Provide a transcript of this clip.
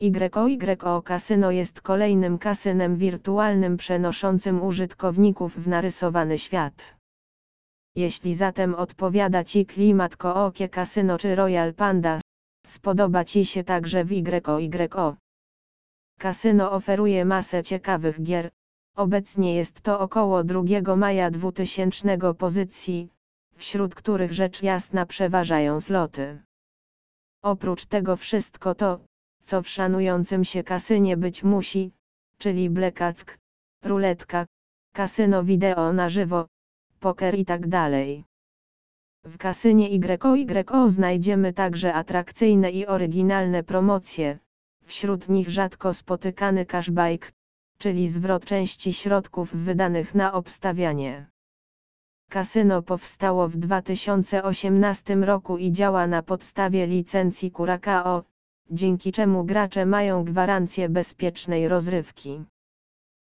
YYO Kasyno jest kolejnym kasynem wirtualnym przenoszącym użytkowników w narysowany świat. Jeśli zatem odpowiada Ci klimat Kookie Kasyno czy Royal Panda, spodoba Ci się także w YYO. Kasyno oferuje masę ciekawych gier. Obecnie jest to około 2 maja 2000 pozycji, wśród których rzecz jasna przeważają sloty. Oprócz tego wszystko to, co w szanującym się kasynie być musi, czyli blekack, ruletka, kasyno wideo na żywo, poker i tak. W kasynie YYO znajdziemy także atrakcyjne i oryginalne promocje, wśród nich rzadko spotykany cashback, czyli zwrot części środków wydanych na obstawianie. Kasyno powstało w 2018 roku i działa na podstawie licencji Curacao, dzięki czemu gracze mają gwarancję bezpiecznej rozrywki.